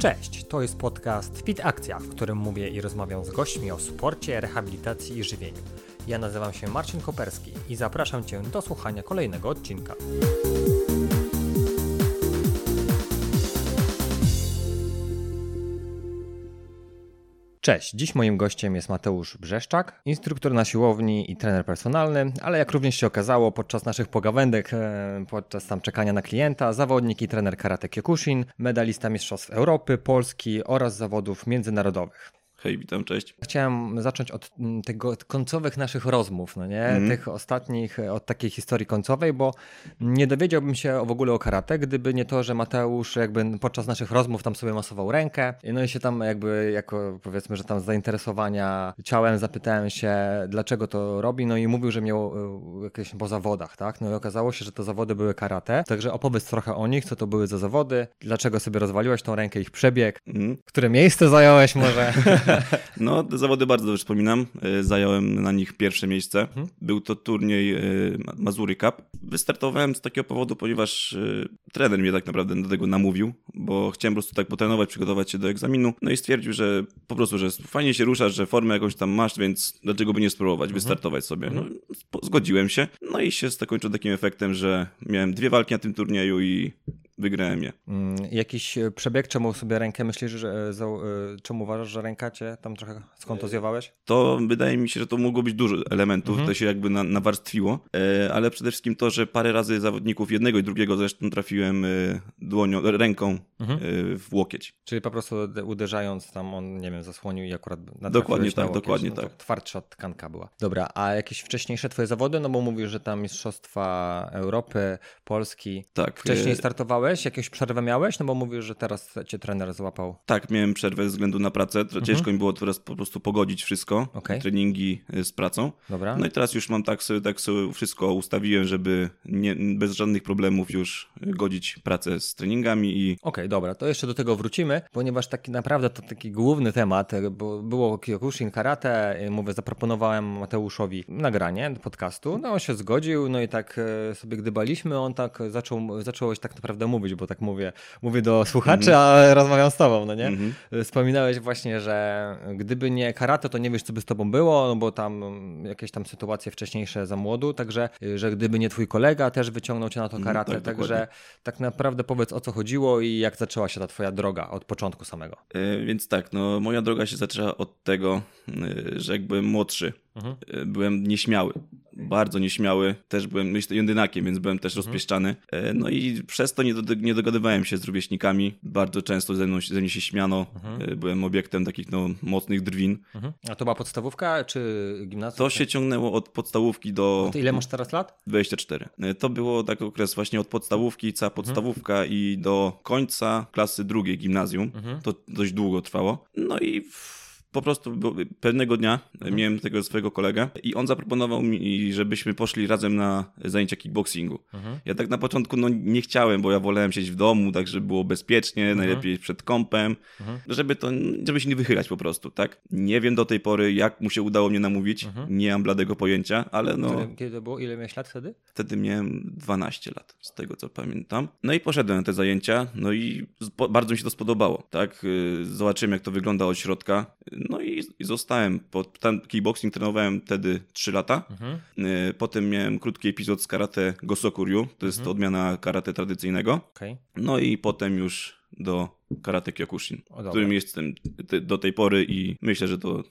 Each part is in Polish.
Cześć, to jest podcast Fit Akcja, w którym mówię i rozmawiam z gośćmi o sporcie, rehabilitacji i żywieniu. Ja nazywam się Marcin Koperski i zapraszam Cię do słuchania kolejnego odcinka. Cześć, dziś moim gościem jest Mateusz Brzeszczak, instruktor na siłowni i trener personalny, ale jak również się okazało podczas naszych pogawędek, e, podczas tam czekania na klienta, zawodnik i trener karate Kyokushin, medalista Mistrzostw Europy, Polski oraz zawodów międzynarodowych. Hej, witam, cześć. Chciałem zacząć od mm, tego od końcowych naszych rozmów, no nie? Mm. Tych ostatnich, e, od takiej historii końcowej, bo nie dowiedziałbym się w ogóle o karate, gdyby nie to, że Mateusz jakby podczas naszych rozmów tam sobie masował rękę, no i się tam jakby jako powiedzmy, że tam z zainteresowania ciałem zapytałem się, dlaczego to robi, no i mówił, że miał e, jakieś po zawodach, tak? No i okazało się, że te zawody były karate, także opowiedz trochę o nich, co to były za zawody, dlaczego sobie rozwaliłeś tą rękę, ich przebieg, mm. które miejsce zająłeś może? No, te zawody bardzo dobrze wspominam. E, zająłem na nich pierwsze miejsce. Mhm. Był to turniej e, Mazury Cup. Wystartowałem z takiego powodu, ponieważ e, trener mnie tak naprawdę do tego namówił, bo chciałem po prostu tak potrenować, przygotować się do egzaminu. No i stwierdził, że po prostu, że fajnie się ruszasz, że formę jakąś tam masz, więc dlaczego by nie spróbować, mhm. wystartować sobie. No, mhm. zgodziłem się. No i się zakończył takim efektem, że miałem dwie walki na tym turnieju i wygrałem je. Mm, jakiś e, przebieg, czemu sobie rękę myślisz, że, e, e, czemu uważasz, że ręka cię tam trochę skontuzjowałeś? To wydaje mi się, że to mogło być dużo elementów, mhm. to się jakby na, nawarstwiło, ale przede wszystkim to, że parę razy zawodników jednego i drugiego zresztą trafiłem dłonią, ręką mhm. w łokieć. Czyli po prostu uderzając tam on, nie wiem, zasłonił i akurat Dokładnie tak, łokieć, dokładnie no tak. Twardsza tkanka była. Dobra, a jakieś wcześniejsze twoje zawody? No bo mówisz, że tam Mistrzostwa Europy, Polski. Tak. Wcześniej startowałeś? Jakąś przerwę miałeś? No bo mówisz, że teraz cię trener złapał. Tak, miałem przerwę ze względu na pracę. Mhm. Ciężko mhm. mi było teraz po prostu pogodzić wszystko, okay. treningi y, z pracą. Dobra. No i teraz już mam tak sobie, tak sobie wszystko ustawiłem, żeby nie, bez żadnych problemów już godzić pracę z treningami i... Okej, okay, dobra, to jeszcze do tego wrócimy, ponieważ taki naprawdę to taki główny temat, bo było Kyokushin Karate, y, mówię, zaproponowałem Mateuszowi nagranie podcastu, no on się zgodził, no i tak y, sobie gdybaliśmy, on tak zaczął, zacząłeś tak naprawdę mówić mówić, bo tak mówię, mówię do słuchaczy, mm a rozmawiam z tobą, no nie? Mm -hmm. Wspominałeś właśnie, że gdyby nie karate, to nie wiesz, co by z tobą było, no bo tam jakieś tam sytuacje wcześniejsze za młodu, także, że gdyby nie twój kolega, też wyciągnął cię na to mhm, karate, mm, tak, także dokładnie. tak naprawdę powiedz, o co chodziło i jak zaczęła się ta twoja droga od początku samego. Yy, więc tak, no moja droga się zaczęła od tego, yy, że jak byłem młodszy, mhm. yy, byłem nieśmiały bardzo nieśmiały. Też byłem myślę, jondynakiem, więc byłem też mhm. rozpieszczany. E, no i przez to nie, do, nie dogadywałem się z rówieśnikami. Bardzo często ze, mną, ze mnie się śmiano. Mhm. E, byłem obiektem takich no, mocnych drwin. Mhm. A to była podstawówka czy gimnazjum? To się ciągnęło od podstawówki do... A ile masz teraz lat? 24. E, to było taki okres właśnie od podstawówki, cała mhm. podstawówka i do końca klasy drugiej gimnazjum. Mhm. To dość długo trwało. No i... W po prostu pewnego dnia mhm. miałem tego swojego kolegę i on zaproponował mi, żebyśmy poszli razem na zajęcia kickboxingu. Mhm. Ja tak na początku no, nie chciałem, bo ja wolałem siedzieć w domu, tak żeby było bezpiecznie, mhm. najlepiej przed kąpem, żeby to, żeby się nie wychylać po prostu, tak? Nie wiem do tej pory, jak mu się udało mnie namówić, nie mam bladego pojęcia, ale no... Kiedy to było? Ile miałeś lat wtedy? Wtedy miałem 12 lat, z tego co pamiętam. No i poszedłem na te zajęcia, no i bardzo mi się to spodobało, tak? Y, zobaczyłem, jak to wygląda od środka i, zostałem. Pod, tam kickboxing trenowałem wtedy 3 lata. Mhm. Y, potem miałem krótki epizod z karate Gosokuryu, to jest mhm. odmiana karate tradycyjnego. Okay. No i potem już do Karate Kyokushin, o, którym jestem do tej pory i myślę, że to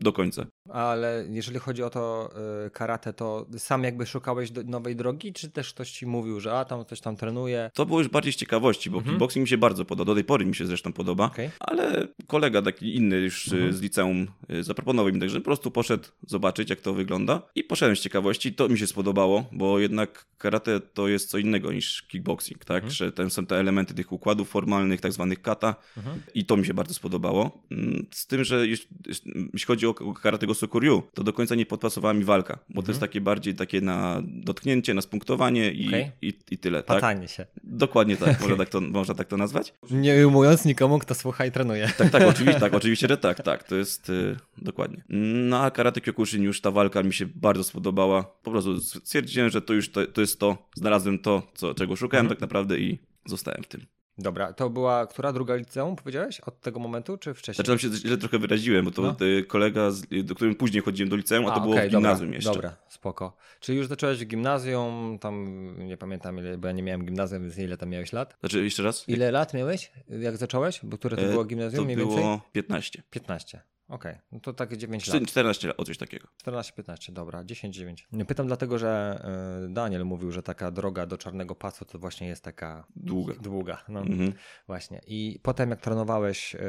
do końca. Ale jeżeli chodzi o to y, karate, to sam jakby szukałeś nowej drogi, czy też ktoś ci mówił, że a tam coś tam trenuje? To było już bardziej z ciekawości, bo mhm. kickboxing mi się bardzo podoba, do tej pory mi się zresztą podoba, okay. ale kolega taki inny już y, mhm. z liceum y, zaproponował mi tak, że po prostu poszedł zobaczyć jak to wygląda i poszedłem z ciekawości, to mi się spodobało, bo jednak karate to jest co innego niż kickboxing, tak, mhm. że ten są te elementy tych układów formalnych, tak zwanych kata mhm. i to mi się bardzo spodobało. Mm, z tym, że jeśli chodzi o karate Gosokuryu, to do końca nie podpasowała mi walka, bo mhm. to jest takie bardziej takie na dotknięcie, na spunktowanie i, okay. i, i, tyle. Tak? Patanie się. Dokładnie tak, można tak, to, można tak to nazwać. Nie ujmując nikomu, kto słucha i trenuje. Tak, tak, oczywiście, tak, oczywiście, że tak, tak, to jest y, dokładnie. No a karate Kyokushin już ta walka mi się bardzo spodobała. Po prostu stwierdziłem, że to już to, to jest to, znalazłem to, co, czego szukałem mhm. tak naprawdę i zostałem w tym. Dobra, to była która druga liceum, powiedziałeś? Od tego momentu, czy wcześniej? Znaczy tam się źle trochę wyraziłem, bo to no. kolega, z, do którym później chodziłem do liceum, a, a to było okay, w gimnazjum dobra, jeszcze. Dobra, spoko. Czyli już zacząłeś w gimnazjum, tam nie pamiętam ile, bo ja nie miałem gimnazjum, więc ile tam miałeś lat? Znaczy jeszcze raz? Ile lat miałeś, jak zacząłeś? Bo które to e, było gimnazjum to mniej było więcej? 15. 15. Okej, okay. no to tak 9 lat. 14 lat, o coś takiego. 14-15, dobra, 10-9. Pytam dlatego, że e, Daniel mówił, że taka droga do czarnego pasu to właśnie jest taka długa. Długa, no mhm. właśnie. I potem jak trenowałeś e,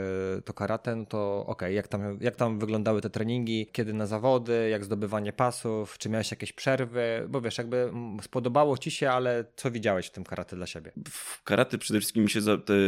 to karate, no to okej, okay, jak, tam, jak tam wyglądały te treningi, kiedy na zawody, jak zdobywanie pasów, czy miałeś jakieś przerwy, bo wiesz, jakby spodobało ci się, ale co widziałeś w tym karate dla siebie? W karate przede wszystkim mi się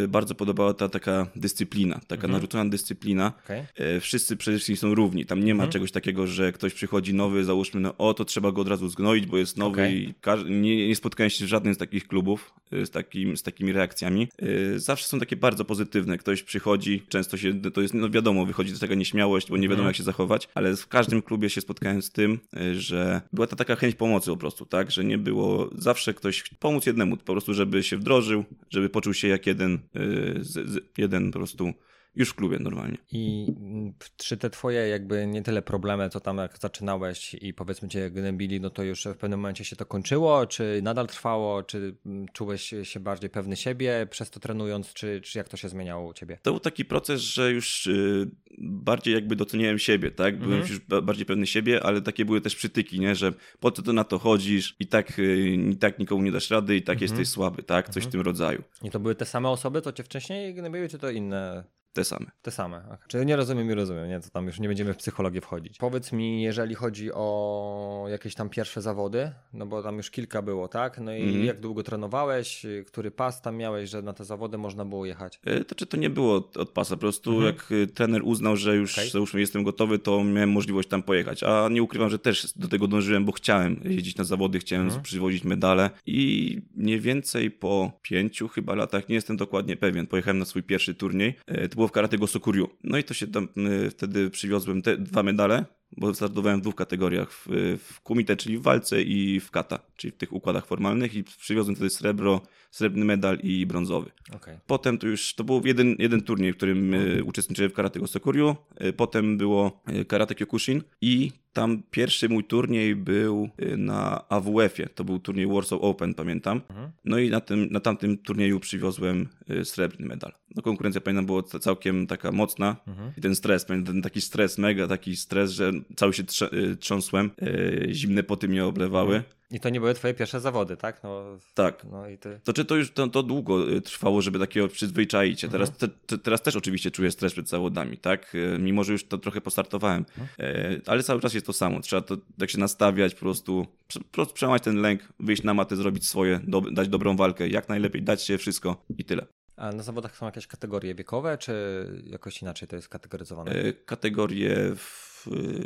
bardzo podobała ta taka dyscyplina, taka mhm. narzucona dyscyplina. Okay. Wszyscy wszyscy przede wszystkim są równi. Tam nie ma mhm. czegoś takiego, że ktoś przychodzi nowy, załóżmy, no o, to trzeba go od razu zgnoić, bo jest nowy okay. i nie, nie spotkałem się w żadnym z takich klubów y, z, takim, z takimi reakcjami. Y, zawsze są takie bardzo pozytywne. Ktoś przychodzi, często się, to jest, no wiadomo, wychodzi do tego nieśmiałość, bo nie wiadomo, mhm. jak się zachować, ale w każdym klubie się spotkałem z tym, y, że była ta taka chęć pomocy po prostu, tak, że nie było, zawsze ktoś pomóc jednemu, po prostu, żeby się wdrożył, żeby poczuł się jak jeden, jeden po prostu już w klubie normalnie. I czy te twoje jakby nie tyle problemy, co tam jak zaczynałeś i powiedzmy cię gnębili, no to już w pewnym momencie się to kończyło, czy nadal trwało, czy czułeś się bardziej pewny siebie przez to trenując, czy, czy jak to się zmieniało u ciebie? To był taki proces, że już y, bardziej jakby doceniałem siebie, tak? Byłem mhm. już bardziej pewny siebie, ale takie były też przytyki, nie? Że po co to na to chodzisz i tak, y, i tak nikomu nie dasz rady i tak mhm. jesteś słaby, tak? Coś mhm. w tym rodzaju. I to były te same osoby, co cię wcześniej gnębiły, czy to inne? Te same. Te same. Czyli nie rozumiem i rozumiem, nie? To tam już nie będziemy w psychologię wchodzić. Powiedz mi, jeżeli chodzi o jakieś tam pierwsze zawody, no bo tam już kilka było, tak? No i mm. jak długo trenowałeś, który pas tam miałeś, że na te zawody można było jechać? E, to czy to nie było od, pasa, po prostu mm. jak e, trener uznał, że już okay. załóżmy jestem gotowy, to miałem możliwość tam pojechać. A nie ukrywam, że też do tego dążyłem, bo chciałem jeździć na zawody, chciałem mm. przywozić medale i mniej więcej po pięciu chyba latach, nie jestem dokładnie pewien, pojechałem na swój pierwszy turniej. E, to było w Karate Gosokuryu. No i to się tam y, wtedy przywiozłem te dwa medale, bo startowałem w dwóch kategoriach, w, w kumite, czyli w walce i w kata, czyli w tych układach formalnych i przywiozłem wtedy srebro, srebrny medal i brązowy. Okay. Potem to już, to był jeden, jeden turniej, w którym okay. uczestniczyłem w Karate Gosokuryu, y, potem było y, Karate Kyokushin i tam pierwszy mój turniej był na AWF-ie, to był turniej Warsaw Open, pamiętam. Mhm. No i na, tym, na tamtym turnieju przywiozłem srebrny medal. No konkurencja, pamiętam, była całkiem taka mocna mhm. i ten stres, pamiętam, ten taki stres, mega taki stres, że cały się y, trząsłem, yy, zimne poty mnie oblewały. Mhm. I to nie były twoje pierwsze zawody, tak? No, tak. No i ty... To czy to już to, to długo y, trwało, żeby takiego przyzwyczaić się. Teraz, mhm. te, te, teraz też oczywiście czuję stres przed zawodami, tak? Y, mimo, że już to trochę postartowałem. Mhm. Ale cały czas jest to samo. Trzeba to tak się nastawiać, po prostu, po prostu przełamać ten lęk, wyjść na matę, zrobić swoje, do, dać dobrą walkę, jak najlepiej, dać się wszystko i tyle. A na zawodach są jakieś kategorie wiekowe, czy jakoś inaczej to jest kategoryzowane? E, kategorie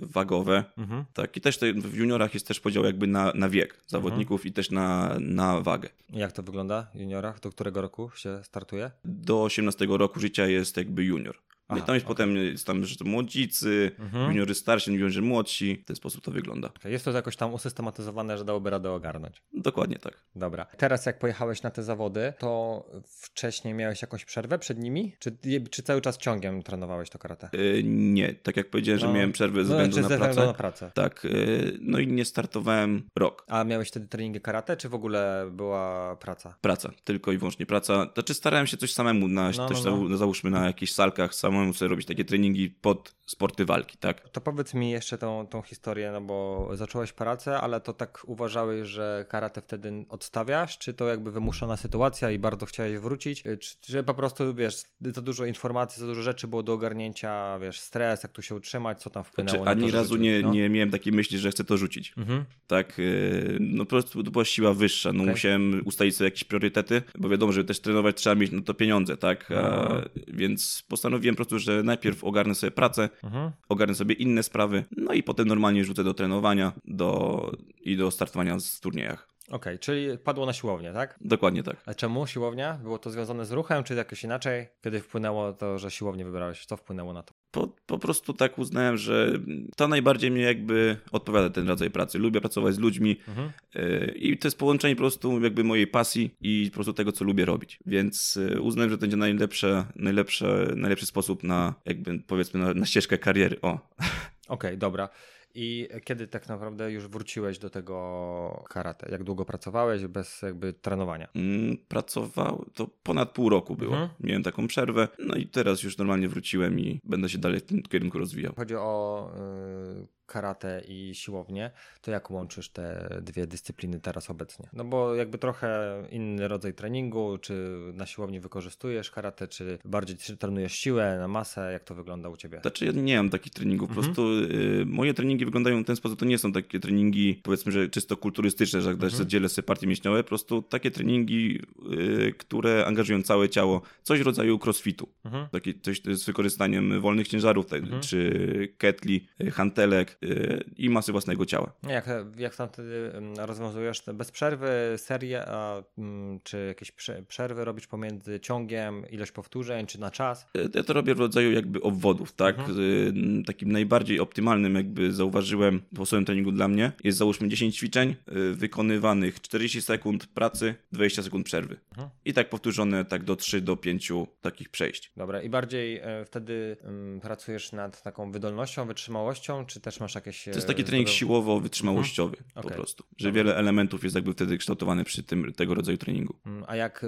wagowe. Mhm. Tak, i też w juniorach jest też podział jakby na, na wiek zawodników mhm. i też na, na wagę. Jak to wygląda w juniorach? Do którego roku się startuje? Do 18 roku życia jest jakby junior. Aha, no I tam jest okay. potem jest tam, że to młodzicy, mhm. juniory starsi, juniorzy młodsi. W ten sposób to wygląda. Jest to jakoś tam usystematyzowane, że dałoby radę ogarnąć. Dokładnie tak. Dobra. Teraz jak pojechałeś na te zawody, to wcześniej miałeś jakąś przerwę przed nimi? Czy, czy cały czas ciągiem trenowałeś to karate? Yy, nie. Tak jak powiedziałem, no, że miałem przerwę ze no, względu, na, pracę. na pracę. Tak. Yy, no i nie startowałem rok. A miałeś wtedy treningi karate, czy w ogóle była praca? Praca. Tylko i wyłącznie praca. Znaczy starałem się coś samemu, na, no, też no, no. załóżmy na jakichś salkach samemu samemu sobie robić takie treningi pod sporty walki, tak? To powiedz mi jeszcze tą, tą historię, no bo zacząłeś pracę, ale to tak uważałeś, że karate wtedy odstawiasz, czy to jakby wymuszona sytuacja i bardzo chciałeś wrócić, czy, czy po prostu, wiesz, za dużo informacji, za dużo rzeczy było do ogarnięcia, wiesz, stres, jak tu się utrzymać, co tam wpłynęło znaczy, na to, Ani razu nie, no? nie miałem takiej myśli, że chcę to rzucić. Mhm. Tak, y, no po prostu to była siła wyższa, no okay. musiałem ustalić sobie jakieś priorytety, bo wiadomo, że też trenować trzeba mieć, no to pieniądze, tak, A, więc postanowiłem po prostu, że najpierw ogarnę sobie pracę, mhm. ogarnę sobie inne sprawy, no i potem normalnie rzucę do trenowania do, i do startowania w turniejach. Okay, czyli padło na siłownię, tak? Dokładnie tak. A czemu siłownia? Było to związane z ruchem, czy jakoś inaczej? Kiedy wpłynęło to, że siłownię wybrałeś? Co wpłynęło na to? Po, po prostu tak uznałem, że to najbardziej mnie jakby odpowiada ten rodzaj pracy. Lubię pracować z ludźmi mhm. Y, i to jest połączenie po prostu jakby mojej pasji i po prostu tego, co lubię robić. Więc y, uznałem, że to będzie najlepsze, najlepsze, najlepszy sposób na jakby powiedzmy na, na ścieżkę kariery. O. Okej, okay, dobra. I kiedy tak naprawdę już wróciłeś do tego karate? Jak długo pracowałeś bez jakby trenowania? Mm, pracował, to ponad pół roku było. Mhm. Miałem taką przerwę, no i teraz już normalnie wróciłem i będę się dalej w tym kierunku rozwijał. Chodzi o y, karate i siłownię, to jak łączysz te dwie dyscypliny teraz obecnie? No bo jakby trochę inny rodzaj treningu, czy na siłowni wykorzystujesz karate, czy bardziej trenujesz siłę na masę, jak to wygląda u ciebie? Znaczy ja nie mam takich treningów, po mhm. prostu y, moje treningi wyglądają w ten sposób, to nie są takie treningi powiedzmy, że czysto kulturystyczne, że mhm. dzielę sobie partie mięśniowe, po prostu takie treningi, y, które angażują całe ciało, coś w rodzaju crossfitu, mhm. takie coś z wykorzystaniem wolnych ciężarów, tak, mhm. czy ketli, y, hantelek, i masy własnego ciała. Jak, jak tam wtedy rozwiązujesz bez przerwy serię, a, mm, czy jakieś przerwy robisz pomiędzy ciągiem, ilość powtórzeń, czy na czas? E, ja to robię w rodzaju jakby obwodów, tak? Mhm. Takim najbardziej optymalnym jakby zauważyłem po swoim treningu dla mnie jest załóżmy 10 ćwiczeń y, wykonywanych 40 sekund pracy, 20 sekund przerwy. Mhm. I tak powtórzone tak do 3 do 5 takich przejść. Dobra, i bardziej e, wtedy pracujesz nad taką wydolnością, wytrzymałością, czy też masz jakieś... To jest taki trening siłowo-wytrzymałościowy mhm. okay. po prostu. Że wiele elementów jest jakby wtedy kształtowane przy tym, tego rodzaju treningu. Mm, a jak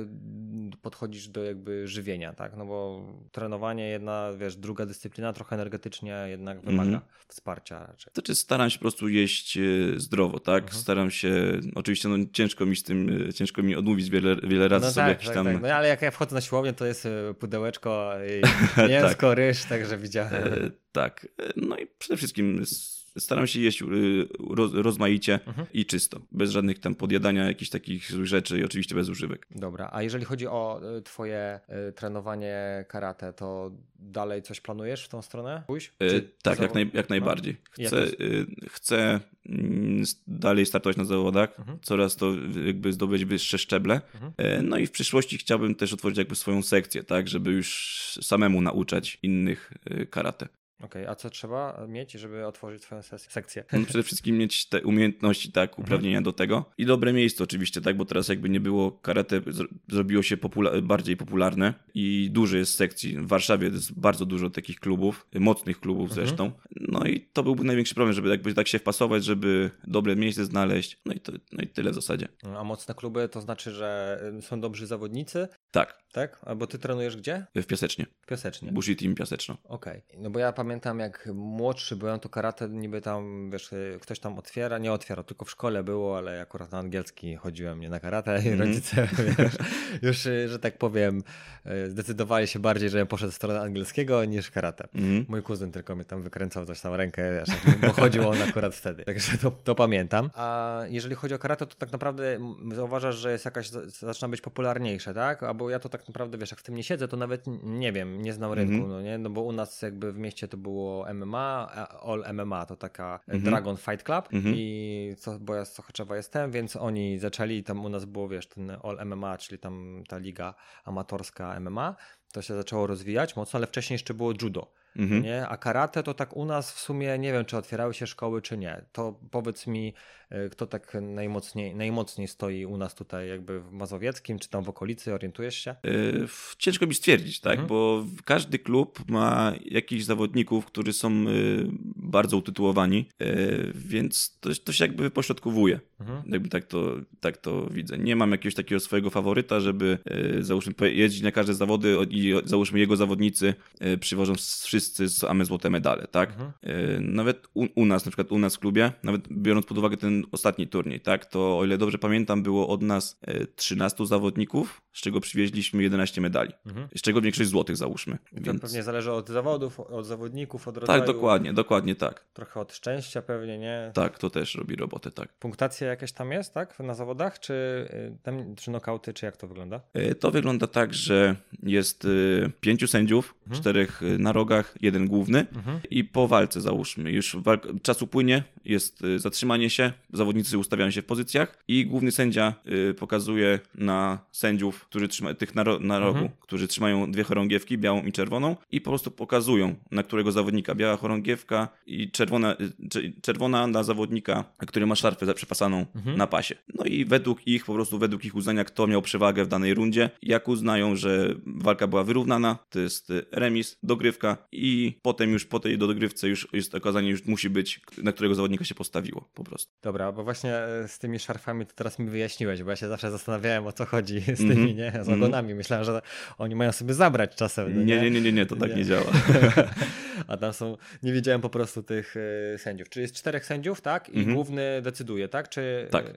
podchodzisz do jakby żywienia, tak? No bo trenowanie jedna, wiesz, druga dyscyplina trochę energetycznie jednak wymaga mm -hmm. wsparcia raczej. Znaczy staram się po prostu jeść e, zdrowo, tak? Mm -hmm. Staram się, oczywiście no ciężko mi z tym, e, ciężko mi odmówić wiele, wiele razy no sobie tak, jakiś tak, tam... Tak. No ale jak ja wchodzę na siłownię, to jest e, pudełeczko i mięsko, tak. ryż, także widziałem. E, tak, no i przede wszystkim staram się jeść y, rozmaicie mhm. i czysto, bez żadnych tam podjadania jakichś takich rzeczy i oczywiście bez używek. Dobra, a jeżeli chodzi o y, twoje y, trenowanie karate, to dalej coś planujesz w tą stronę pójść? tak, jak, naj, jak najbardziej. No. Chcę, chcę mm, dalej startować na zawodach, mhm. coraz to jakby zdobyć wyższe szczeble. Mhm. No i w przyszłości chciałbym też otworzyć jakby swoją sekcję, tak, żeby już samemu nauczać innych karate. Okej, okay, a co trzeba mieć, żeby otworzyć swoją sekcję? Przede wszystkim mieć te umiejętności, tak, mhm. uprawnienia mhm. do tego i dobre miejsce oczywiście, tak, bo teraz jakby nie było karate, zrobiło się popula bardziej popularne i dużo jest sekcji. W Warszawie jest bardzo dużo takich klubów, mocnych klubów mhm. zresztą. No i to byłby największy problem, żeby jakby tak się wpasować, żeby dobre miejsce znaleźć. No i, to, no i tyle w zasadzie. A mocne kluby to znaczy, że są dobrzy zawodnicy? Tak. Tak? Albo ty trenujesz gdzie? W Piasecznie. Piasecznie. Bushi Team Piaseczno. Okej. Okay. No bo ja pamiętam jak młodszy byłem, to karate niby tam, wiesz, ktoś tam otwiera, nie otwiera, tylko w szkole było, ale akurat na angielski chodziłem nie na karate i mm. rodzice wiesz, już, że tak powiem, zdecydowali się bardziej, żebym poszedł w stronę angielskiego niż karate. Mm. Mój kuzyn tylko mi tam wykręcał coś tam rękę, wiesz, bo chodził on akurat wtedy. Także to, to pamiętam. A jeżeli chodzi o karate, to tak naprawdę zauważasz, że jest jakaś, zaczyna być popularniejsze, tak? Albo ja to tak naprawdę, wiesz, jak w tym nie siedzę, to nawet nie wiem, nie znam rynku, mm -hmm. no nie? No bo u nas jakby w mieście to było MMA, All MMA to taka mm -hmm. Dragon Fight Club mm -hmm. i co, bo ja z Sochaczewa jestem, więc oni zaczęli, tam u nas było, wiesz, ten All MMA, czyli tam ta liga amatorska MMA, to się zaczęło rozwijać mocno, ale wcześniej jeszcze było judo. Mhm. Nie? A karate to tak u nas w sumie nie wiem, czy otwierały się szkoły, czy nie. To powiedz mi, e, kto tak najmocniej, najmocniej stoi u nas tutaj, jakby w Mazowieckim, czy tam w okolicy, orientujesz się? Yy, ciężko mi stwierdzić, tak, mhm. bo każdy klub ma jakichś zawodników, którzy są yy, bardzo utytułowani, yy, więc to, to się jakby pośrodkowuje. Mhm. Jakby tak to, tak to widzę. Nie mam jakiegoś takiego swojego faworyta, żeby załóżmy jeździć na każde zawody i załóżmy jego zawodnicy przywożą wszyscy wszyscy same złote medale, tak? Mhm. E, nawet u, u, nas, na przykład u nas w klubie, nawet biorąc pod uwagę ten ostatni turniej, tak? To o ile dobrze pamiętam, było od nas 13 e, zawodników, z czego przywieźliśmy 11 medali. Mhm. Z czego większość złotych załóżmy. Więc... To pewnie zależy od zawodów, od zawodników, od rodzaju. Tak, dokładnie, dokładnie tak. Trochę od szczęścia pewnie, nie? Tak, to też robi robotę, tak. Punktacje jakieś tam jest, tak? Na zawodach, czy, y, tam, czy nokauty, czy jak to wygląda? Y, to wygląda tak, że jest pięciu sędziów, mhm. czterech na rogach, jeden główny mhm. i po walce załóżmy, już walk, czas upłynie, jest zatrzymanie się, zawodnicy ustawiają się w pozycjach i główny sędzia pokazuje na sędziów, którzy trzymają tych na, na rogu, mhm. którzy trzymają dwie chorągiewki, białą i czerwoną i po prostu pokazują, na którego zawodnika biała chorągiewka i czerwona, czerwona na zawodnika, który ma szarfę przepasaną mhm. na pasie. No i według ich, po prostu według ich uznania, kto miał przewagę w danej rundzie, jak uznają, że walka była wyrównana, to jest remis, dogrywka i potem już po tej dogrywce już jest okazanie, już musi być, na którego zawodnika się postawiło po prostu. Dobra, bo właśnie e, z tymi szarfami to teraz mi wyjaśniłeś, bo ja się zawsze zastanawiałem o co chodzi z tymi, mm -hmm. nie? Z ogonami. Mm -hmm. Myślałem, że oni mają sobie zabrać czasem. No nie, nie, nie, nie, nie, to tak nie, nie działa. A tam są, nie widziałem po prostu tych y, sędziów. Czyli jest czterech sędziów, tak? I mm -hmm. główny decyduje, tak? Czy, tak. Y,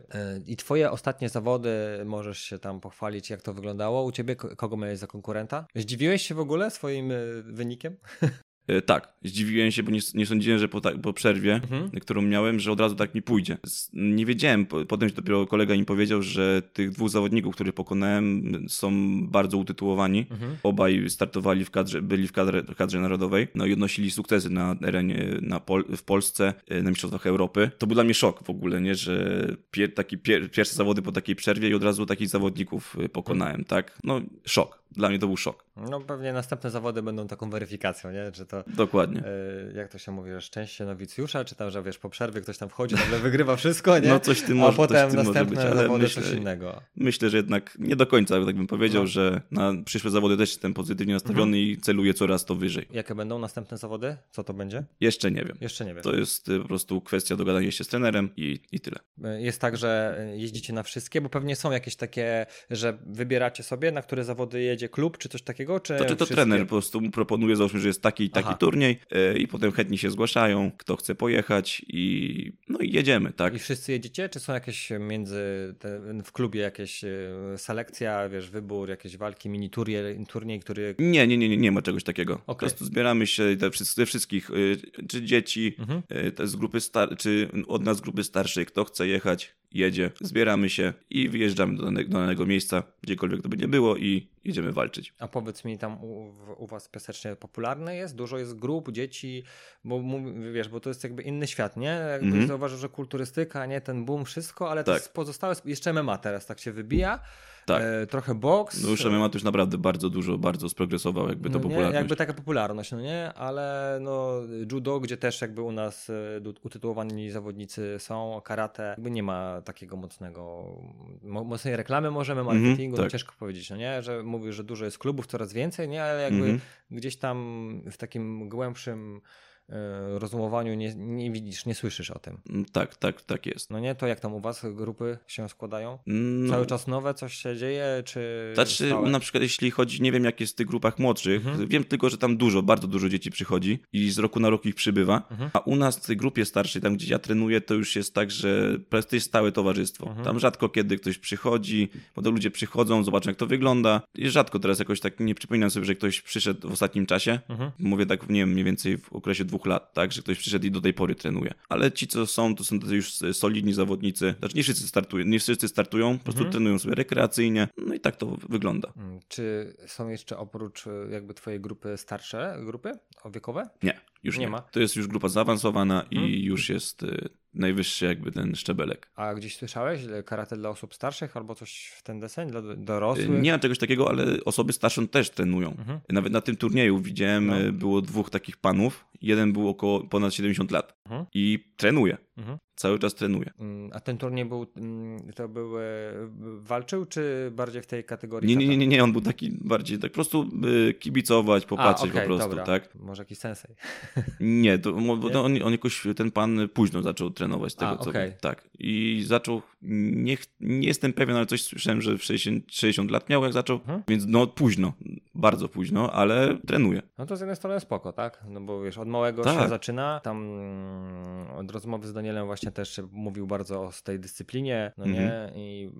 I twoje ostatnie zawody, możesz się tam pochwalić, jak to wyglądało u ciebie? Kogo miałeś za konkurenta? Zdziwiłeś się w ogóle swoim wynikiem? E, tak, zdziwiłem się, bo nie, nie sądziłem, że po, ta, po przerwie, mhm. którą miałem, że od razu tak mi pójdzie. Nie wiedziałem, potem dopiero kolega mi powiedział, że tych dwóch zawodników, których pokonałem, są bardzo utytułowani. Mhm. Obaj startowali w kadrze, byli w kadrze, kadrze narodowej, no i odnosili sukcesy na arenie na Pol w Polsce, e, na Mistrzostwach Europy. To był dla mnie szok w ogóle, nie, że pier, taki pier, pierwsze zawody po takiej przerwie i od razu takich zawodników e, pokonałem, tak? No, szok. Dla mnie to był szok. No pewnie następne zawody będą taką weryfikacją, nie? Że to, Dokładnie. Y, jak to się mówi, że szczęście nowicjusza, czy tam, że wiesz, po przerwie ktoś tam wchodzi, nagle wygrywa wszystko, nie? No coś tym może, A potem tym następne może być, zawody myślę, coś innego. Myślę, że jednak nie do końca, tak bym powiedział, no. że na przyszłe zawody też jestem pozytywnie nastawiony mhm. i celuję coraz to wyżej. Jakie będą następne zawody? Co to będzie? Jeszcze nie wiem. Jeszcze nie wiem. To jest y, po prostu kwestia dogadania się z trenerem i, i tyle. Y, jest tak, że jeździcie na wszystkie, bo pewnie są jakieś takie, że wybieracie sobie, na które zawody jedzie klub, czy coś takiego, czy... To, czy to trener po prostu proponuje, załóżmy, że jest taki i taki Aha. turniej yy, i potem chętni się zgłaszają, kto chce pojechać i no i jedziemy, tak? I wszyscy jedziecie, czy są jakieś między, w klubie jakieś e, selekcja, wiesz, wybór, jakieś walki, mini turniej, turniej który... Nie, nie, nie, nie, nie ma czegoś takiego. Okay. Po prostu zbieramy się te, te wszystkich, e, czy dzieci, mhm. te z grupy star czy od nas z grupy starszej, kto chce jechać, jedzie, zbieramy się i wyjeżdżamy do danego, do danego miejsca, gdziekolwiek to by nie było i jedziemy walczyć. A powiedz mi, tam u, u was piasecznie popularne jest? Dużo jest grup, dzieci, bo wiesz, bo to jest jakby inny świat, nie? Jakby mm -hmm. Zauważył, że kulturystyka, nie? Ten boom, wszystko, ale tak. to jest pozostałe, jeszcze MMA teraz tak się wybija. Tak. E, trochę boks. No już MMA to już naprawdę bardzo dużo, bardzo sprogresował jakby to no popularność. Jakby taka popularność, no nie? Ale no judo, gdzie też jakby u nas e, utytułowani zawodnicy są, karate, jakby nie ma takiego mocnego, mocnej reklamy możemy, mhm, marketingu, mm -hmm, tak. no ciężko powiedzieć, no nie? Że mówisz, że dużo jest klubów, coraz więcej, nie? Ale jakby mm -hmm. gdzieś tam w takim głębszym rozumowaniu nie, nie widzisz, nie słyszysz o tym. Mm, tak, tak, tak jest. No nie, to jak tam u was grupy się składają? No. Cały czas nowe coś się dzieje, czy Znaczy, stałe? na przykład jeśli chodzi, nie wiem jak jest w tych grupach młodszych, mhm. wiem tylko, że tam dużo, bardzo dużo dzieci przychodzi i z roku na rok ich przybywa, mhm. a u nas w tej grupie starszej, tam gdzie ja trenuję, to już jest tak, że to jest stałe towarzystwo. Mhm. Tam rzadko kiedy ktoś przychodzi, potem ludzie przychodzą, zobaczą jak to wygląda i rzadko teraz jakoś tak, nie przypominam sobie, że ktoś przyszedł w ostatnim czasie, mhm. mówię tak, nie wiem, mniej więcej w okresie dwóch dwóch lat, tak, że ktoś przyszedł i do tej pory trenuje. Ale ci, co są, to są już solidni zawodnicy. Znaczy nie wszyscy startują, nie wszyscy startują, po prostu mhm. trenują sobie rekreacyjnie, no i tak to wygląda. Mm, czy są jeszcze oprócz e, jakby twojej grupy starsze grupy wiekowe? Nie, już nie, nie. ma. To jest już grupa zaawansowana i mhm. już jest e, najwyższy jakby ten szczebelek. A gdzieś słyszałeś karate dla osób starszych albo coś w ten deseń dla dorosłych? Nie ma czegoś takiego, ale osoby starsze też trenują. Mhm. Nawet na tym turnieju widziałem, no. było dwóch takich panów. Jeden był około ponad 70 lat mhm. i trenuje. Mhm. Cały czas trenuje. Mm, a ten turniej był, mm, to był, walczył, czy bardziej w tej kategorii? Nie, nie, nie, nie, on był taki bardziej, tak po prostu kibicować, popatrzeć A, okay, po prostu, dobra. tak? Może jakiś sensej. Nie, to, nie? On, on jakoś, ten pan późno zaczął trenować z tego, A, co okay. Tak. I zaczął, nie, nie jestem pewien, ale coś słyszałem, że w 60, 60 lat miał jak zaczął, hmm? więc no późno, bardzo późno, ale trenuje. No to z jednej strony spoko, tak? No bo wiesz, od małego tak. się zaczyna, tam mm, od rozmowy z Danielem właśnie też mówił bardzo o tej dyscyplinie, no nie? Mhm. I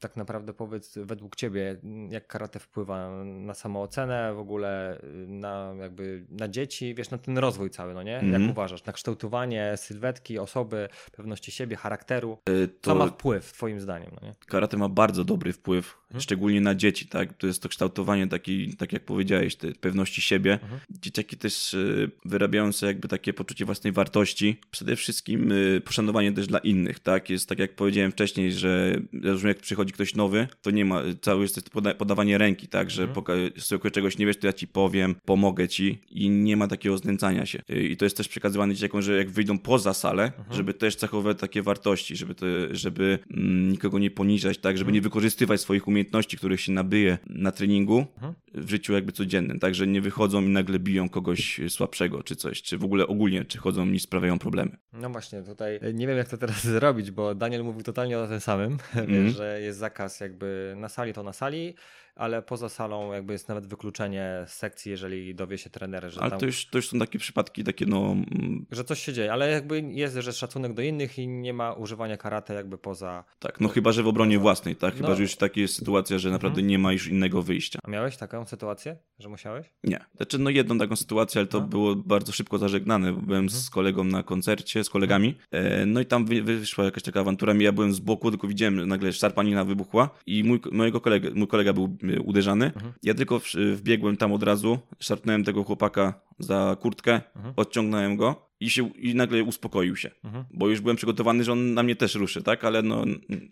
tak naprawdę powiedz według ciebie, jak karate wpływa na samoocenę w ogóle, na jakby na dzieci, wiesz, na ten rozwój cały, no nie? Jak mhm. uważasz? Na kształtowanie sylwetki, osoby, pewności siebie, charakteru? Y, to ma wpływ twoim zdaniem, no nie? Karate ma bardzo dobry wpływ, mhm. szczególnie na dzieci, tak? To jest to kształtowanie takiej, tak jak powiedziałeś, tej pewności siebie. Mhm. Dzieciaki też y, wyrabiają sobie jakby takie poczucie własnej wartości. Przede wszystkim y, poszanowanie też dla innych, tak? Jest tak jak powiedziałem wcześniej, że jak przychodzi ktoś nowy, to nie ma, cały jest podawanie ręki, tak? Że mhm. skoro czegoś nie wiesz, to ja ci powiem, pomogę ci i nie ma takiego znęcania się. I to jest też przekazywane dzieciakom, że jak wyjdą poza salę, mhm. żeby też zachowywać takie wartości, żeby, to, żeby mm, nikogo nie poniżać, tak? Żeby mhm. nie wykorzystywać swoich umiejętności, których się nabyje na treningu mhm. w życiu jakby codziennym, tak? Że nie wychodzą i nagle biją kogoś słabszego czy coś, czy w ogóle ogólnie, czy chodzą i sprawiają problemy. No właśnie, tutaj nie wiem jak to teraz zrobić, bo Daniel mówił totalnie o tym samym, mm. że jest zakaz jakby na sali to na sali, ale poza salą jakby jest nawet wykluczenie sekcji, jeżeli dowie się trener, że Ale tam... to, już, to już są takie przypadki, takie no... Mm, że coś się dzieje, ale jakby jest, że szacunek do innych i nie ma używania karate jakby poza... Tak, no chyba, że w obronie własnej, tak? Chyba, no... że już taka jest sytuacja, że naprawdę mhm. nie ma już innego wyjścia. A miałeś taką sytuację, że musiałeś? Nie. Znaczy, no jedną taką sytuację, ale to no. było bardzo szybko zażegnane. Byłem mhm. z kolegą na koncercie, z kolegami, e, no i tam wyszła jakaś taka awantura. Ja byłem z boku, tylko widziałem, nagle szarpanina wybuchła i mój, mojego kolega, mój kolega był uderzany. Mhm. Ja tylko wbiegłem tam od razu, szarpnąłem tego chłopaka za kurtkę, mhm. odciągnąłem go i, się, i nagle uspokoił się, mhm. bo już byłem przygotowany, że on na mnie też ruszy, tak, ale no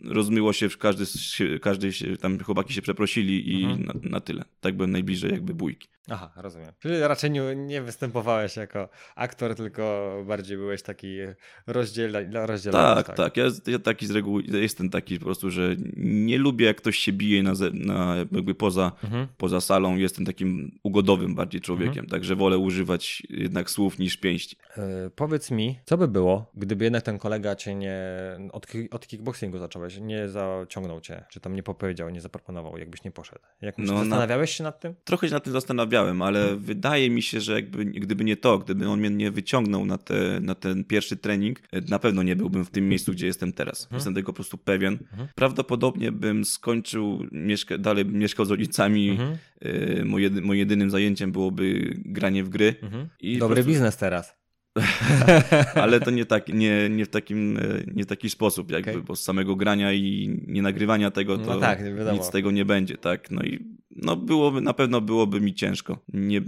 rozmyło się, każdy, każdy się, tam chłopaki się przeprosili i mhm. na, na, tyle. Tak byłem najbliżej jakby bójki. Aha, rozumiem. Czyli raczej nie, nie występowałeś jako aktor, tylko bardziej byłeś taki rozdziela, rozdzielany. Tak, tak, tak. Ja, ja taki z reguły jestem taki po prostu, że nie lubię jak ktoś się bije na, na jakby poza, mhm. poza salą. Jestem takim ugodowym bardziej człowiekiem, mhm. także wolę używać jednak słów niż pięści. Yy, powiedz mi, co by było, gdyby jednak ten kolega cię nie od, od kickboxingu zacząłeś, nie zaciągnął cię, czy tam nie powiedział, nie zaproponował, jakbyś nie poszedł. Jak no, zastanawiałeś na... się nad tym? Trochę się nad tym zastanawiałem zastanawiałem, ale wydaje mi się, że jakby, gdyby nie to, gdyby on mnie nie wyciągnął na, te, na ten pierwszy trening, na pewno nie byłbym w tym miejscu, gdzie jestem teraz. Hmm. Jestem tego po prostu pewien. Hmm. Prawdopodobnie bym skończył, mieszka, dalej mieszkał z rodzicami. Mhm. Y, moim jedynym zajęciem byłoby granie w gry. Mhm. I Dobry prostu... biznes teraz. ale to nie, tak, nie, nie, w takim, nie w taki sposób, jakby, okay. bo z samego grania i nie nagrywania tego, to no tak, nic z tego nie będzie, tak? No i no byłoby, na pewno byłoby mi ciężko. Nie,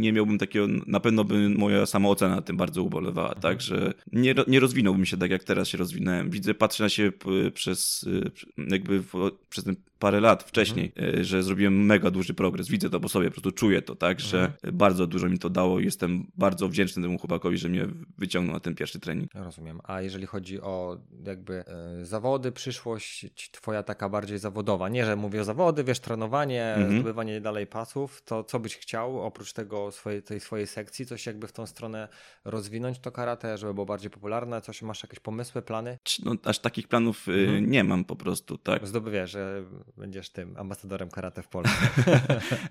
nie miałbym takiego, na pewno by moja samoocena tym bardzo ubolewała, mhm. tak, że nie, nie rozwinąłbym się tak, jak teraz się rozwinąłem. Widzę, patrzę na siebie przez, jakby przez ten parę lat wcześniej, mhm. że zrobiłem mega duży progres. Widzę to po sobie, po prostu czuję to, tak, że mhm. bardzo dużo mi to dało. Jestem bardzo wdzięczny temu chłopakowi, że mnie wyciągnął na ten pierwszy trening. Rozumiem. A jeżeli chodzi o jakby e, zawody, przyszłość twoja taka bardziej zawodowa, nie, że mówię o zawody, wiesz, trenowanie, mhm. Zdobywanie dalej pasów, to co byś chciał oprócz tego swojej, tej swojej sekcji, coś jakby w tą stronę rozwinąć to karate, żeby było bardziej popularne, coś, masz jakieś pomysły, plany? No, aż takich planów y, mhm. nie mam po prostu, tak. Zdoby, wiesz, że będziesz tym ambasadorem karate w Polsce.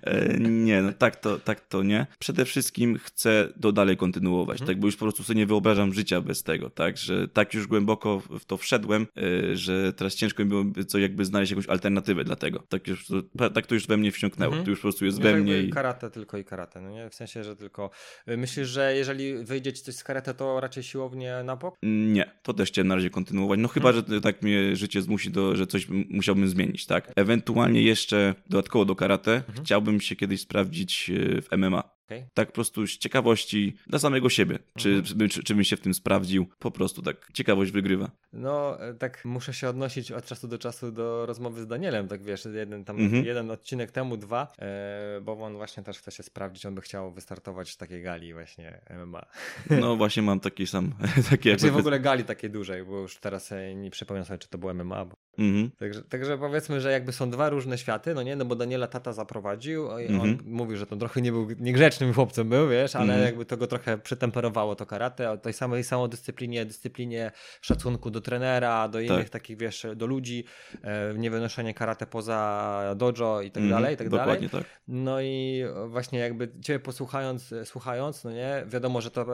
E, nie, no tak to, tak to nie. Przede wszystkim chcę to dalej kontynuować, mhm. tak, bo już po prostu sobie nie wyobrażam życia bez tego, tak, że tak już głęboko w to wszedłem, e, że teraz ciężko mi byłoby co jakby znaleźć jakąś alternatywę dla tego. Tak, już, tak to już we mnie wsiąknęło, mhm. to już po prostu jest nie we mnie. I... Karate tylko i karate, no nie? W sensie, że tylko... E, myślisz, że jeżeli wyjdzie ci coś z karate, to raczej siłownie na bok? Nie, to też chciałem na razie kontynuować, no chyba, mhm. że tak mnie życie zmusi do, że coś musiałbym zmienić, tak? Ewentualnie jeszcze dodatkowo do karate mhm. chciałbym się kiedyś sprawdzić e, w MMA. Okay. Tak po prostu z ciekawości dla samego siebie, czy, mhm. czy, czy, bym się w tym sprawdził. Po prostu tak, ciekawość wygrywa. No, e, tak muszę się odnosić od czasu do czasu do rozmowy z Danielem, tak wiesz, jeden tam, mhm. jeden odcinek temu, dwa, e, bo on właśnie też chce się sprawdzić, on by chciał wystartować w takiej gali właśnie MMA. No właśnie mam taki sam, takie Znaczy w ogóle gali takiej dużej, bo już teraz nie przypomnę sobie, czy to było MMA, bo Mhm. Także, także powiedzmy, że jakby są dwa różne światy, no nie, no bo Daniela tata zaprowadził i mhm. on mówił, że to trochę nie był niegrzecznym chłopcem był, wiesz, ale mhm. jakby to go trochę przytemperowało to karate, o tej samej samodyscyplinie, dyscyplinie szacunku do trenera, do innych tak. takich, wiesz, do ludzi, e, niewynoszenie karate poza dojo i tak mhm. dalej, i tak Dokładnie dalej. tak. No i właśnie jakby ciebie posłuchając, słuchając, no nie, wiadomo, że to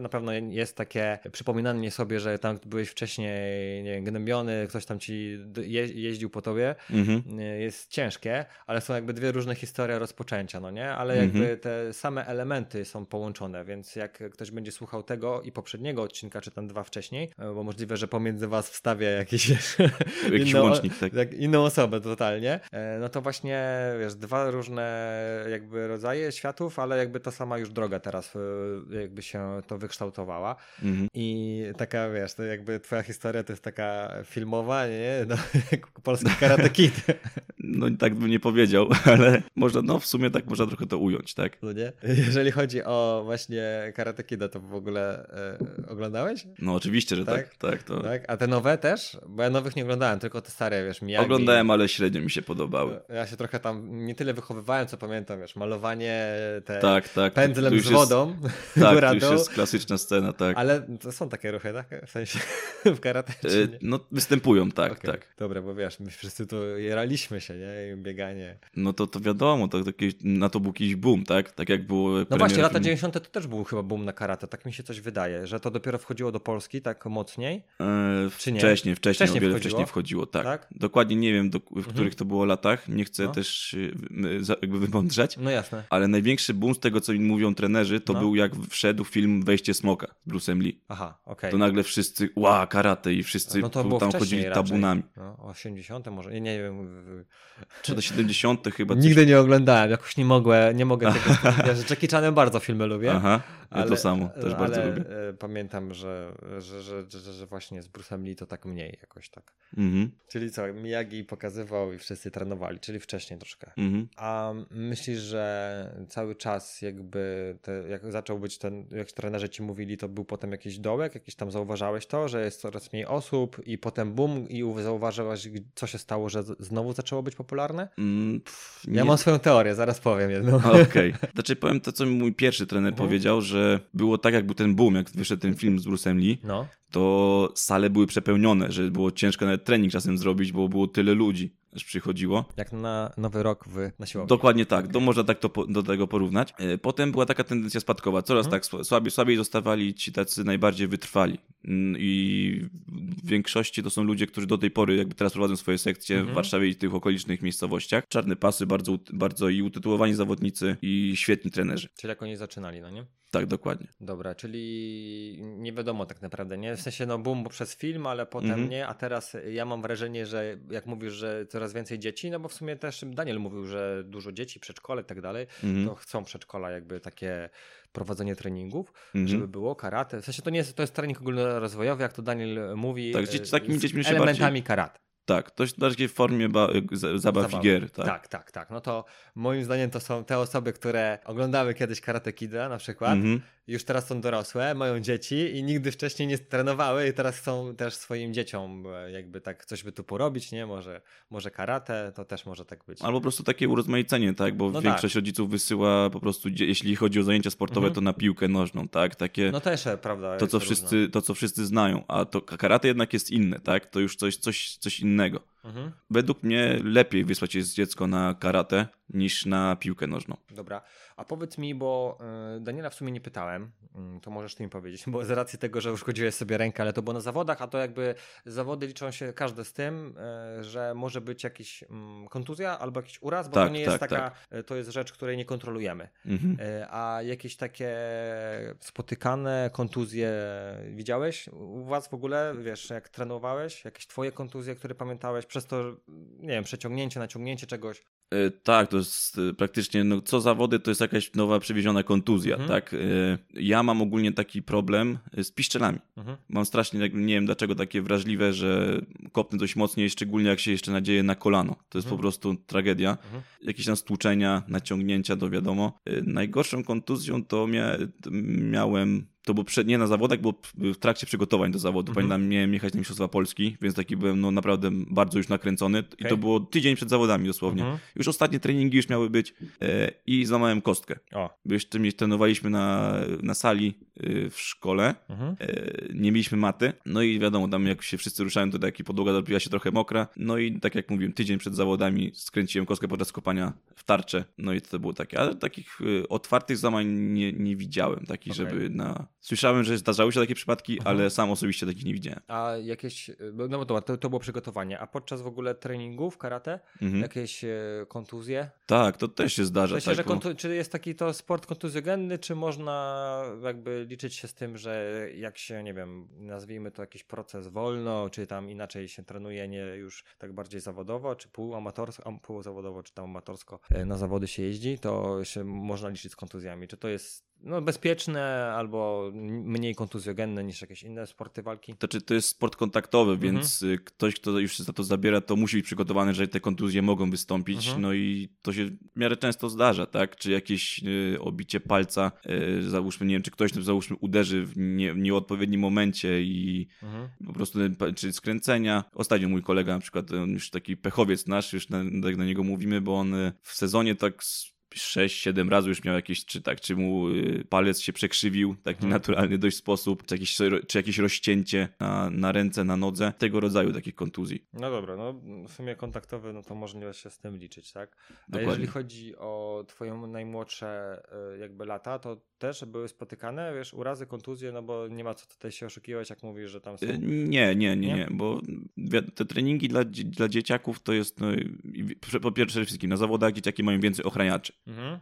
na pewno jest takie przypominanie sobie, że tam byłeś wcześniej nie, gnębiony, ktoś tam ci je, jeździł po tobie, mhm. jest ciężkie, ale są jakby dwie różne historie rozpoczęcia, no nie? Ale jakby mhm. te same elementy są połączone, więc jak ktoś będzie słuchał tego i poprzedniego odcinka, czy tam dwa wcześniej, e, bo możliwe, że pomiędzy was wstawię jakiś, jakiś inną, łącznik, tak. tak. inną osobę totalnie, e, no to właśnie, wiesz, dwa różne jakby rodzaje światów, ale jakby ta sama już droga teraz e, jakby się to wykształtowała mhm. i taka, wiesz, to jakby twoja historia to jest taka filmowa, nie? No, jak polski Karate Kid. No tak bym nie powiedział, ale można, no w sumie tak można trochę to ująć, tak? No nie? Jeżeli chodzi o właśnie Karate Kida, to w ogóle e, oglądałeś? No oczywiście, że tak. Tak, tak, to... tak. A te nowe też? Bo ja nowych nie oglądałem, tylko te stare, wiesz, Miyagi. Oglądałem, ale średnio mi się podobały. Ja się trochę tam nie tyle wychowywałem, co pamiętam, wiesz, malowanie, te tak, tak. pędzlem z wodą. Jest, tak, to już jest klasyczna scena, tak. Ale to są takie ruchy, tak? W sensie w karate, e, No występują, tak, okay. tak. Dobra, bo wiesz, my wszyscy tu jeraliśmy się, nie? I bieganie. No to, to wiadomo, to, to, na to był jakiś boom, tak? Tak jak było No właśnie, lata 90. to też był chyba boom na karate, tak mi się coś wydaje, że to dopiero wchodziło do Polski tak mocniej, e, czy nie? Wcześniej, wcześniej, wcześniej o wiele wchodziło? wcześniej wchodziło, tak. tak? Dokładnie nie wiem, do, w mhm. których to było latach, nie chcę no. też e, jakby wymądrzać. No jasne. Ale największy boom z tego, co mi mówią trenerzy, to no. był jak wszedł film Wejście Smoka z Bruce'em Lee. Aha, okej. Okay. To nagle wszyscy, ła, karate i wszyscy no to tam chodzili raczej. tabunami. No, 80 może, nie, nie wiem. Czy do 70 chyba. Coś... Nigdy nie oglądałem, jakoś nie mogę, nie mogę tego ja, że Jackie Chanem bardzo filmy lubię. Aha, ja ale, to samo, też bardzo lubię. E, pamiętam, że, że, że, że, właśnie z Bruce'em Lee to tak mniej jakoś tak. Mhm. Czyli co, Miyagi pokazywał i wszyscy trenowali, czyli wcześniej troszkę. Mhm. A myślisz, że cały czas jakby, te, jak zaczął być ten, jak trenerzy ci mówili, to był potem jakiś dołek, jakiś tam zauważałeś to, że jest coraz mniej osób i potem boom i zauważyłeś, co się stało, że znowu zaczęło być popularne? Mm, pff, ja mam swoją teorię, zaraz powiem jedną. Okej. Okay. Znaczy powiem to, co mi mój pierwszy trener mhm. powiedział, że było tak, jak był ten boom, jak wyszedł ten film z Bruce'em Lee, no. to sale były przepełnione, że było ciężko nawet trening czasem zrobić, bo było tyle ludzi aż przychodziło. Jak na nowy rok w, na siłowni. Dokładnie tak, to można tak to, do tego porównać. E, potem była taka tendencja spadkowa, coraz mhm. tak słabiej, słabiej zostawali ci tacy najbardziej wytrwali mm, i w większości to są ludzie, którzy do tej pory jakby teraz prowadzą swoje sekcje mhm. w Warszawie i tych okolicznych miejscowościach. Czarne pasy, bardzo, bardzo i utytułowani zawodnicy i świetni trenerzy. Czyli jak oni zaczynali, no nie? Tak, dokładnie. Dobra, czyli nie wiadomo tak naprawdę, nie? W sensie no boom przez film, ale potem mhm. nie, a teraz ja mam wrażenie, że jak mówisz, że coraz więcej dzieci, no bo w sumie też Daniel mówił, że dużo dzieci, przedszkole i tak dalej, mhm. to chcą przedszkola jakby takie prowadzenie treningów, mhm. żeby było karate. W sensie to nie jest, to jest trening ogólnorozwojowy, jak to Daniel mówi. Tak, z takimi dziećmi się elementami bardziej... karate. Tak, to w takiej formie ba- zabaw Zabawy. i gier. Tak. tak, tak, tak. No to moim zdaniem to są te osoby, które oglądały kiedyś Karate Kida na przykład, mm-hmm. Już teraz są dorosłe, mają dzieci i nigdy wcześniej nie trenowały i teraz chcą też swoim dzieciom e, jakby tak coś by tu porobić, nie? Może, może karate, to też może tak być. Albo po prostu takie urozmaicenie, tak? Bo no większość tak. rodziców wysyła po prostu, jeśli chodzi o zajęcia sportowe, mm-hmm. to na piłkę nożną, tak? Takie, no też, e, prawda. To co, wszyscy, to, co wszyscy znają, a to karate jednak jest inne, tak? To już coś, coś, coś innego. Mhm. Według mnie lepiej wysłać jest dziecko na karate niż na piłkę nożną. Dobra, a powiedz mi, bo y, Daniela w sumie nie pytałem, mm, to możesz ty mi powiedzieć, bo z racji tego, że uszkodziłeś sobie rękę, ale to było na zawodach, a to jakby zawody liczą się każde z tym, y, że może być jakiś mm, kontuzja albo jakiś uraz, bo tak, to nie jest tak, taka, tak. Y, to jest rzecz, której nie kontrolujemy. Mhm. A jakieś takie spotykane kontuzje widziałeś u was w ogóle, wiesz, jak trenowałeś, jakieś twoje kontuzje, które pamiętałeś przez to, nie wiem, przeciągnięcie, naciągnięcie czegoś? E, tak, to jest e, praktycznie, no, co zawody to jest jakaś nowa przewieziona kontuzja, mhm. tak? E, ja mam ogólnie taki problem z piszczelami. Mhm. Mam strasznie, nie wiem dlaczego, takie wrażliwe, że kopnę dość mocniej, szczególnie jak się jeszcze nadzieje na kolano. To jest mhm. po prostu tragedia. Mhm. Jakieś tam stłuczenia, naciągnięcia, to wiadomo. Najgorszą kontuzją to, mia miałem to było przed, nie na zawodach, bo w trakcie przygotowań do zawodu. Mhm. Pamiętam, miałem jechać na Mistrzostwa Polski, więc taki byłem no, naprawdę bardzo już nakręcony. Okay. I to było tydzień przed zawodami dosłownie. Mhm. Już ostatnie treningi już miały być e, i złamałem kostkę. O. Jeszcze trenowaliśmy na, na sali e, w szkole. Mhm. E, nie mieliśmy maty. No i wiadomo, tam jak się wszyscy ruszają, to taki podłoga zrobiła się trochę mokra. No i tak jak mówiłem, tydzień przed zawodami skręciłem kostkę podczas kopania w tarczę. No i to było takie. Ale takich e, otwartych zamań nie, nie widziałem. Takich, okay. żeby na Słyszałem, że zdarzały się takie przypadki, mhm. ale sam osobiście takich nie widziałem. A jakieś, no to, to, to było przygotowanie, a podczas w ogóle treningów karate mhm. jakieś e, kontuzje? Tak, to też się zdarza. Myślę, tak, że kontu- czy jest taki to sport kontuzjogenny, czy można jakby liczyć się z tym, że jak się, nie wiem, nazwijmy to jakiś proces wolno, czy tam inaczej się trenuje, nie już tak bardziej zawodowo, czy półamatorsko, półzawodowo, czy tam amatorsko e, na zawody się jeździ, to się można liczyć z kontuzjami. Czy to jest no, bezpieczne albo mniej kontuzjogenne niż jakieś inne sporty walki? To, czy to jest sport kontaktowy, mhm. więc y, ktoś, kto już za to zabiera, to musi być przygotowany, że te kontuzje mogą wystąpić. Mhm. No i to się w miarę często zdarza, tak? Czy jakieś y, obicie palca, y, załóżmy, nie wiem, czy ktoś załóżmy uderzy w, nie, w nieodpowiednim momencie i mhm. po prostu, czy skręcenia. Ostatnio mój kolega na przykład, on już taki pechowiec nasz, już na, tak na niego mówimy, bo on w sezonie tak 6-7 razy już miał jakieś, czy tak, czy mu y, palec się przekrzywił w taki hmm. naturalny dość sposób, czy jakieś, czy jakieś rozcięcie na, na ręce, na nodze, tego rodzaju takich kontuzji. No dobra, no w sumie kontaktowy, no to można się z tym liczyć, tak? A Dokładnie. jeżeli chodzi o twoją najmłodsze y, jakby lata, to też były spotykane, wiesz, urazy, kontuzje, no bo nie ma co tutaj się oszukiwać, jak mówisz, że tam są... Nie, nie, nie, nie, bo te treningi dla, dla dzieciaków to jest, no, po pierwsze przede wszystkim na zawodach dzieciaki mają więcej ochraniaczy. Mhm.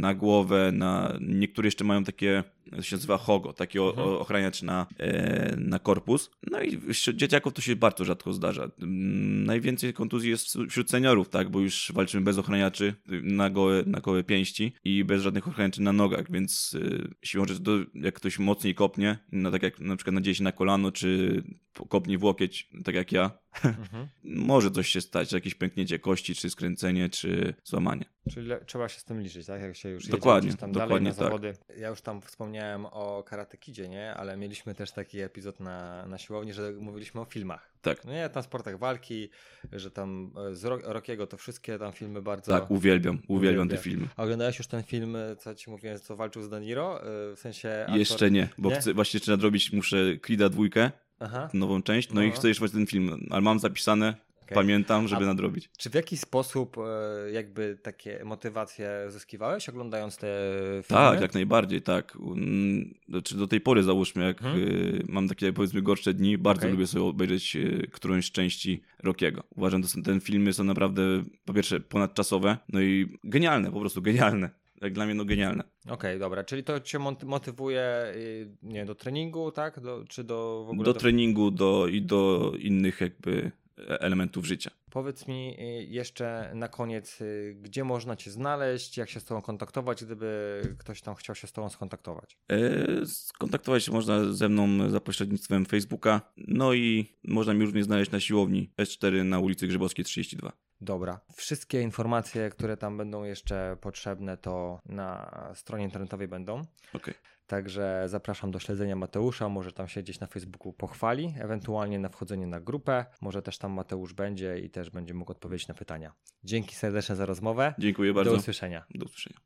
Na głowę, na niektóre jeszcze mają takie to się nazywa HOGO, taki mhm. ochraniacz na, e, na korpus. No i wśród dzieciaków to się bardzo rzadko zdarza. Mm, najwięcej kontuzji jest wśród seniorów, tak, bo już walczymy bez ochraniaczy na gołe, na gołe pięści i bez żadnych ochraniaczy na nogach, więc e, siłą rzeczy to jak ktoś mocniej kopnie, no tak jak na przykład nadzieje się na kolano, czy kopnie w łokieć, tak jak ja, mhm. może coś się stać, jakieś pęknięcie kości, czy skręcenie, czy złamanie. Czyli trzeba się z tym liczyć, tak? Jak się już dokładnie, tam dokładnie dalej na tak. zawody. Ja już tam wspomniałem o Karate Kidzie, nie? Ale mieliśmy też taki epizod na, na siłowni, że mówiliśmy o filmach. Tak. No nie, tam sportach walki, że tam e, z Rockiego to wszystkie tam filmy bardzo... Tak, uwielbiam, uwielbiam te filmy. A oglądałeś już ten film, co ci mówiłem, co walczył z Daniro? E, w sensie... Aktor... Jeszcze nie, bo nie? chcę właśnie jeszcze nadrobić, muszę Krida dwójkę, Aha. nową część, no, no, i chcę jeszcze ten film, ale mam zapisane, Okay. Pamiętam, żeby A nadrobić. Czy w jakiś sposób e, jakby takie motywacje zyskiwałeś oglądając te filmy? Tak, jak najbardziej, tak. Czy do tej pory załóżmy, jak hmm. mam takie powiedzmy gorsze dni, bardzo okay. lubię sobie obejrzeć e, którąś z części Rockiego. Uważam, że te filmy są naprawdę po pierwsze ponadczasowe, no i genialne, po prostu genialne jak dla mnie no genialne. Okej, okay, dobra, czyli to cię motywuje y, nie do treningu, tak? Do, czy do w ogóle do, do treningu do, i do innych jakby elementów życia. Powiedz mi y, jeszcze na koniec, y, gdzie można Cię znaleźć, jak się z Tobą kontaktować, gdyby ktoś tam chciał się z Tobą skontaktować? E, skontaktować się można ze mną za pośrednictwem Facebooka, no i można mi również znaleźć na siłowni S4 na ulicy Grzybowskiej 32. Dobra. Wszystkie informacje, które tam będą jeszcze potrzebne, to na stronie internetowej będą. Okej. Okay. Także zapraszam do śledzenia Mateusza, może tam się gdzieś na Facebooku pochwali, ewentualnie na wchodzenie na grupę, może też tam Mateusz będzie i też będzie mógł odpowiedzieć na pytania. Dzięki serdecznie za rozmowę. Dziękuję bardzo. Do usłyszenia. Do usłyszenia.